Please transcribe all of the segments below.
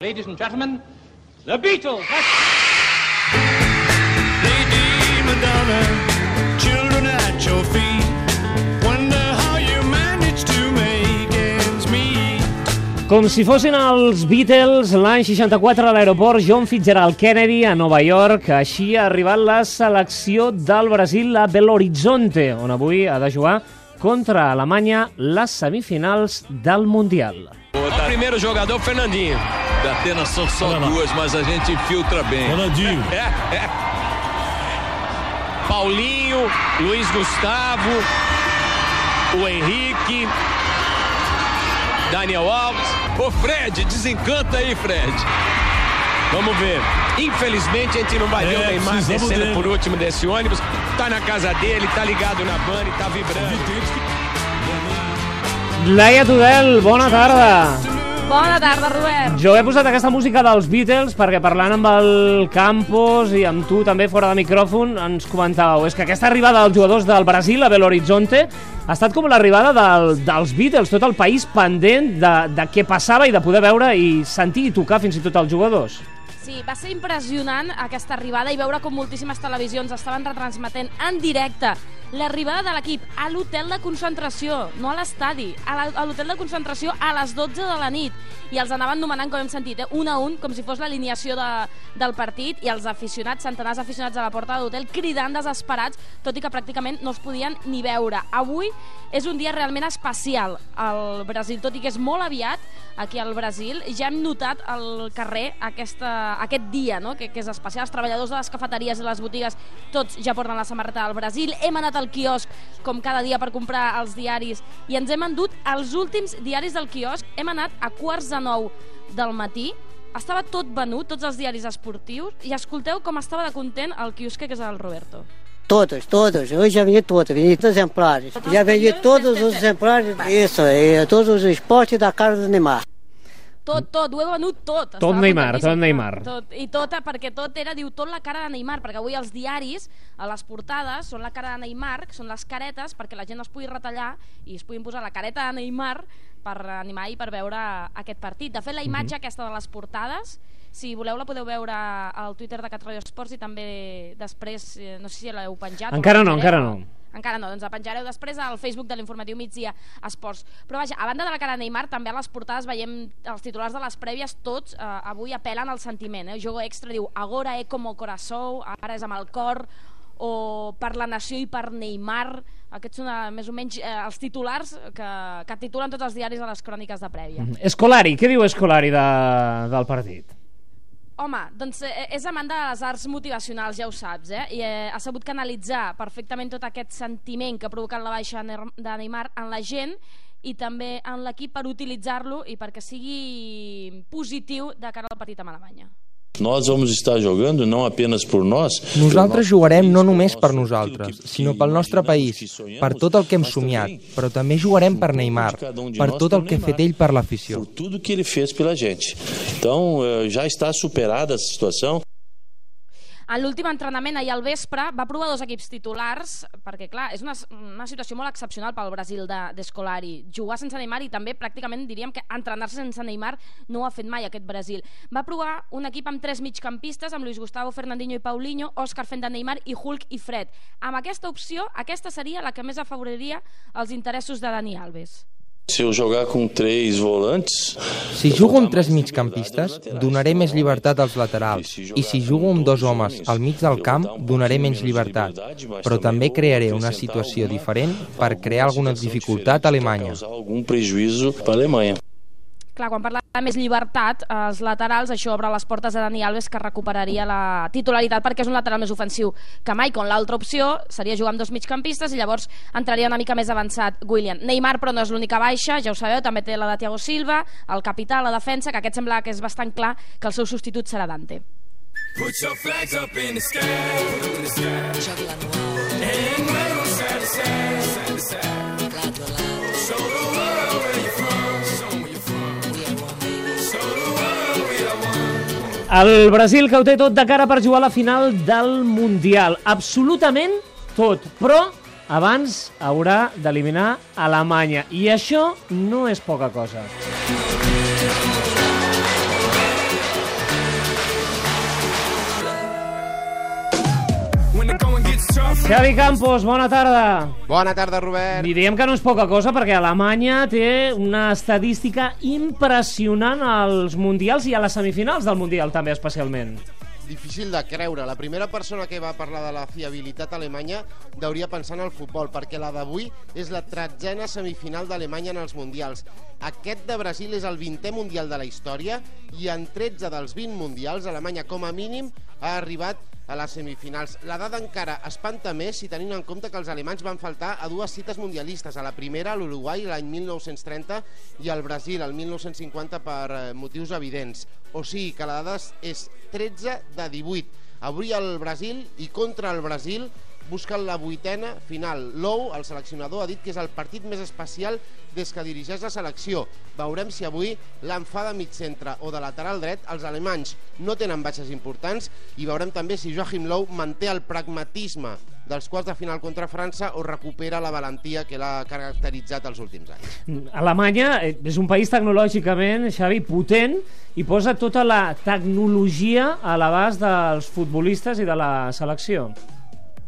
Ladies and gentlemen, the Beatles. Lady Madonna, children at your feet. Wonder how you manage to make ends meet. Com si fossin els Beatles, l'any 64 a l'aeroport John Fitzgerald Kennedy a Nova York. Així ha arribat la selecció del Brasil a Belo Horizonte, on avui ha de jugar contra Alemanya les semifinals del Mundial. O primeiro jogador, Fernandinho. Da Atenas são só duas, mas a gente infiltra bem. Ronaldinho. É, é. Paulinho, Luiz Gustavo, o Henrique, Daniel Alves. Ô Fred, desencanta aí, Fred. Vamos ver. Infelizmente a gente não vai ver É, o Neymar descendo dele. por último desse ônibus. Tá na casa dele, tá ligado na banda e tá vibrando. Laia Tudel, bona tarda. Bona tarda, Robert. Jo he posat aquesta música dels Beatles perquè parlant amb el Campos i amb tu també fora de micròfon ens comentàveu és que aquesta arribada dels jugadors del Brasil a Belo Horizonte ha estat com l'arribada del, dels Beatles, tot el país pendent de, de què passava i de poder veure i sentir i tocar fins i tot els jugadors. Sí, va ser impressionant aquesta arribada i veure com moltíssimes televisions estaven retransmetent en directe l'arribada de l'equip a l'hotel de concentració, no a l'estadi, a l'hotel de concentració a les 12 de la nit. I els anaven nomenant, com hem sentit, eh, un a un, com si fos l'alineació de, del partit, i els aficionats, centenars d'aficionats a la porta de l'hotel, cridant desesperats, tot i que pràcticament no es podien ni veure. Avui és un dia realment especial al Brasil, tot i que és molt aviat aquí al Brasil, ja hem notat al carrer aquesta, aquest dia, no? que, que és especial. Els treballadors de les cafeteries i les botigues, tots ja porten la samarreta del Brasil. Hem anat al quiosc, com cada dia, per comprar els diaris, i ens hem endut els últims diaris del quiosc. Hem anat a quarts de nou del matí, estava tot venut, tots els diaris esportius, i escolteu com estava de content el quiosque, que és el Roberto. Todas, todas. Hoje já vendi vendi todos os exemplares. Já vendi todos os exemplares, isso, é, todos os esportes da cara do Neymar. Tot, tot, ho he venut tot. Tot Estava Neymar, tot Neymar. Tot, I tot, perquè tot era, diu, tot la cara de Neymar, perquè avui els diaris, a les portades, són la cara de Neymar, que són les caretes, perquè la gent es pugui retallar i es puguin posar la careta de Neymar per animar i per veure aquest partit. De fet, la imatge Mhm. aquesta de les portades, si voleu la podeu veure al Twitter de Catradio Esports i també després, eh, no sé si l'heu penjat. Encara no, encara no. Encara no, doncs la penjareu després al Facebook de l'informatiu migdia Esports. Però vaja, a banda de la cara de Neymar, també a les portades veiem els titulars de les prèvies, tots eh, avui apel·len al sentiment. Eh? Jogo Extra diu Agora é como corazón, ara és amb el cor, o per la nació i per Neymar. Aquests són eh, més o menys eh, els titulars que, que titulen tots els diaris a les cròniques de prèvia. Escolari, què diu Escolari de, del partit? Home, doncs eh, és amant de les arts motivacionals, ja ho saps, eh? I eh, ha sabut canalitzar perfectament tot aquest sentiment que ha provocat la baixa de Neymar en la gent i també en l'equip per utilitzar-lo i perquè sigui positiu de cara al partit amb Alemanya. Nós vamos estar jogando não apenas por nós. Nosaltres jugarem no només per nosaltres, sinó pel nostre país, per tot el que hem somiat, però també jugarem per Neymar, per tot el que ha fet ell per l'afició. Por tudo que ele fez pela gente. Então, eh, já está superada essa situação. En l'últim entrenament, ahir al vespre, va provar dos equips titulars, perquè, clar, és una, una situació molt excepcional pel Brasil de- d'Escolari. De, Jugar sense Neymar i també, pràcticament, diríem que entrenar-se sense Neymar no ho ha fet mai aquest Brasil. Va provar un equip amb tres migcampistes, amb Luis Gustavo, Fernandinho i Paulinho, Òscar fent de Neymar i Hulk i Fred. Amb aquesta opció, aquesta seria la que més afavoriria els interessos de Dani Alves. Se eu jogar com três volantes, Si jugo amb tres migcampistes, donaré més llibertat als laterals, i si jugo amb dos homes al mig del camp, donaré menys llibertat, però també crearé una situació diferent per crear alguna dificultat a Alemanya. causar algum prejuízo para a Alemanha. Clar, quan parla de més llibertat, els laterals, això obre les portes a Dani Alves, que recuperaria la titularitat perquè és un lateral més ofensiu que mai, quan l'altra opció seria jugar amb dos migcampistes i llavors entraria una mica més avançat William. Neymar, però no és l'única baixa, ja ho sabeu, també té la de Thiago Silva, el capità, la defensa, que aquest sembla que és bastant clar que el seu substitut serà Dante. Put your flags up in the sky. In the sky. And wave 'em side to side, side to side. El Brasil que ho té tot de cara per jugar a la final del Mundial. Absolutament tot. Però abans haurà d'eliminar Alemanya. I això no és poca cosa. Xavi Campos, bona tarda. Bona tarda, Robert. I diem que no és poca cosa perquè Alemanya té una estadística impressionant als mundials i a les semifinals del mundial també especialment. Difícil de creure. La primera persona que va parlar de la fiabilitat alemanya deuria pensar en el futbol, perquè la d'avui és la tretzena semifinal d'Alemanya en els mundials. Aquest de Brasil és el 20è mundial de la història i en 13 dels 20 mundials Alemanya com a mínim ha arribat a les semifinals. La dada encara espanta més si tenint en compte que els alemanys van faltar a dues cites mundialistes, a la primera, a l'Uruguai, l'any 1930, i al Brasil, el 1950, per eh, motius evidents. O sigui que la dada és 13 de 18. Avui el Brasil i contra el Brasil busquen la vuitena final. Lou, el seleccionador, ha dit que és el partit més especial des que dirigeix la selecció. Veurem si avui l'enfada mig centre o de lateral dret, els alemanys no tenen baixes importants i veurem també si Joachim Lou manté el pragmatisme dels quarts de final contra França o recupera la valentia que l'ha caracteritzat els últims anys. Alemanya eh, és un país tecnològicament, Xavi, potent i posa tota la tecnologia a l'abast dels futbolistes i de la selecció.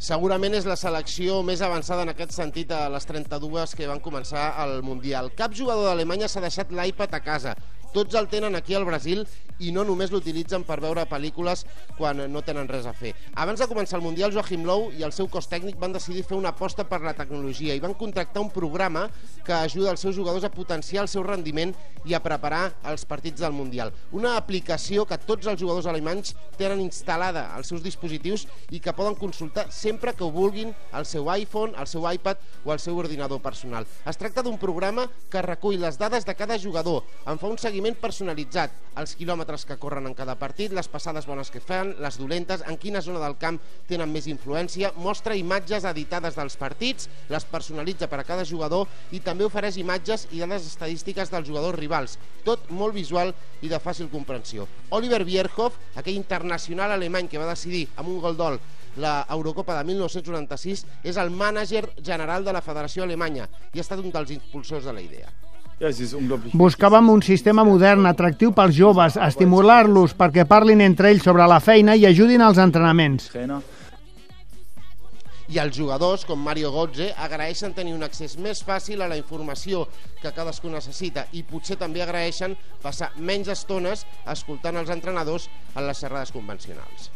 Segurament és la selecció més avançada en aquest sentit a les 32 que van començar al Mundial. Cap jugador d'Alemanya s'ha deixat l'iPad a casa. Tots el tenen aquí al Brasil i no només l'utilitzen per veure pel·lícules quan no tenen res a fer. Abans de començar el Mundial, Joachim Low i el seu cos tècnic van decidir fer una aposta per la tecnologia i van contractar un programa que ajuda els seus jugadors a potenciar el seu rendiment i a preparar els partits del Mundial. Una aplicació que tots els jugadors alemanys tenen instal·lada als seus dispositius i que poden consultar sempre que ho vulguin al seu iPhone, al seu iPad o al seu ordinador personal. Es tracta d'un programa que recull les dades de cada jugador, en fa un seguiment personalitzat, els quilòmetres que corren en cada partit, les passades bones que fan, les dolentes, en quina zona del camp tenen més influència, mostra imatges editades dels partits, les personalitza per a cada jugador i també ofereix imatges i dades estadístiques dels jugadors rivals, tot molt visual i de fàcil comprensió. Oliver Bierhoff, aquell internacional alemany que va decidir amb un gol d'ol la Eurocopa de 1996, és el mànager general de la Federació Alemanya i ha estat un dels impulsors de la idea. Buscàvem un sistema modern, atractiu pels joves, estimular-los perquè parlin entre ells sobre la feina i ajudin als entrenaments. I els jugadors, com Mario Gotze, agraeixen tenir un accés més fàcil a la informació que cadascú necessita i potser també agraeixen passar menys estones escoltant els entrenadors en les xerrades convencionals.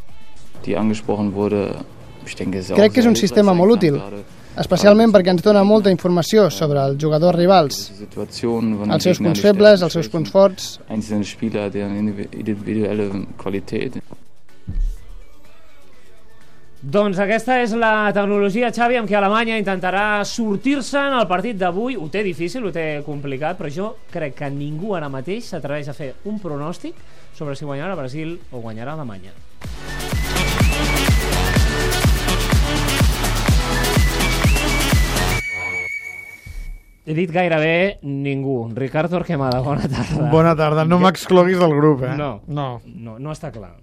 Crec que és un sistema molt útil especialment perquè ens dona molta informació sobre els jugadors rivals, els seus punts febles, els seus punts forts. Doncs aquesta és la tecnologia, Xavi, amb què Alemanya intentarà sortir-se en el partit d'avui. Ho té difícil, ho té complicat, però jo crec que ningú ara mateix s'atreveix a fer un pronòstic sobre si guanyarà Brasil o guanyarà Alemanya. He dit gairebé ningú. Ricard Torquemada, bona tarda. Bona tarda. No m'excloguis del grup, eh? No, no. No, no està clar.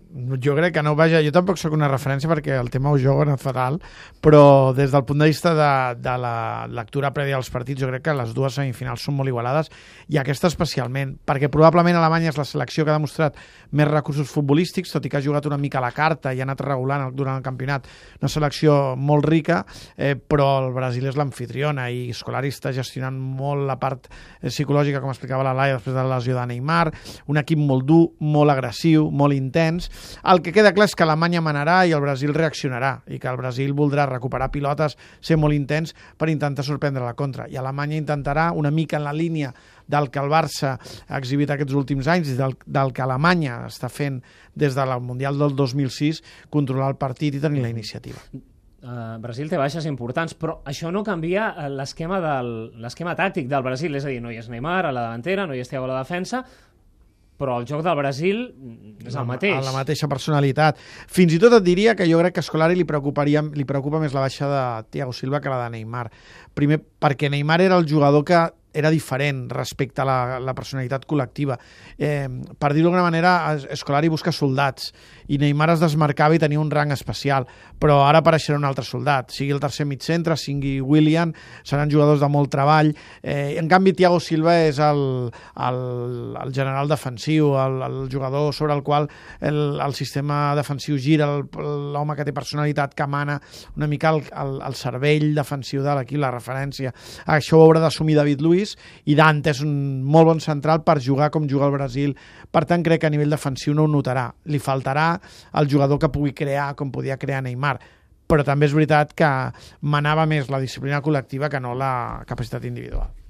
Jo crec que no, vaja, jo tampoc sóc una referència perquè el tema ho jogo en fatal, però des del punt de vista de, de la lectura prèvia als partits, jo crec que les dues semifinals són molt igualades i aquesta especialment, perquè probablement Alemanya és la selecció que ha demostrat més recursos futbolístics, tot i que ha jugat una mica a la carta i ha anat regulant durant el campionat, una selecció molt rica, eh, però el Brasil és l'anfitriona i Scolari està gestionant molt la part eh, psicològica, com explicava la Laia després de la lesió de Neymar, un equip molt dur, molt agressiu, molt intens, el que queda clar és que Alemanya manarà i el Brasil reaccionarà i que el Brasil voldrà recuperar pilotes, ser molt intens per intentar sorprendre la contra. I Alemanya intentarà, una mica en la línia del que el Barça ha exhibit aquests últims anys i del, del que Alemanya està fent des del Mundial del 2006, controlar el partit i tenir la iniciativa. Uh, Brasil té baixes importants, però això no canvia eh, l'esquema tàctic del Brasil, és a dir, no hi és Neymar a la davantera, no hi és Thiago a la defensa, però el joc del Brasil és el mateix. La mateixa personalitat. Fins i tot et diria que jo crec que a Scolari li, preocuparia, li preocupa més la baixa de Thiago Silva que la de Neymar. Primer, perquè Neymar era el jugador que era diferent respecte a la, la personalitat col·lectiva. Eh, per dir-ho d'alguna manera, Escolari busca soldats i Neymar es desmarcava i tenia un rang especial, però ara apareixerà un altre soldat, sigui el tercer mig centre, sigui William, seran jugadors de molt treball. Eh, en canvi, Thiago Silva és el, el, el general defensiu, el, el jugador sobre el qual el, el sistema defensiu gira, l'home que té personalitat, que mana una mica el, el, el cervell defensiu de l'equip, la referència. Això ho haurà d'assumir David Luiz i Dante és un molt bon central per jugar com juga el Brasil. Per tant, crec que a nivell defensiu no ho notarà. Li faltarà el jugador que pugui crear com podia crear Neymar però també és veritat que manava més la disciplina col·lectiva que no la capacitat individual.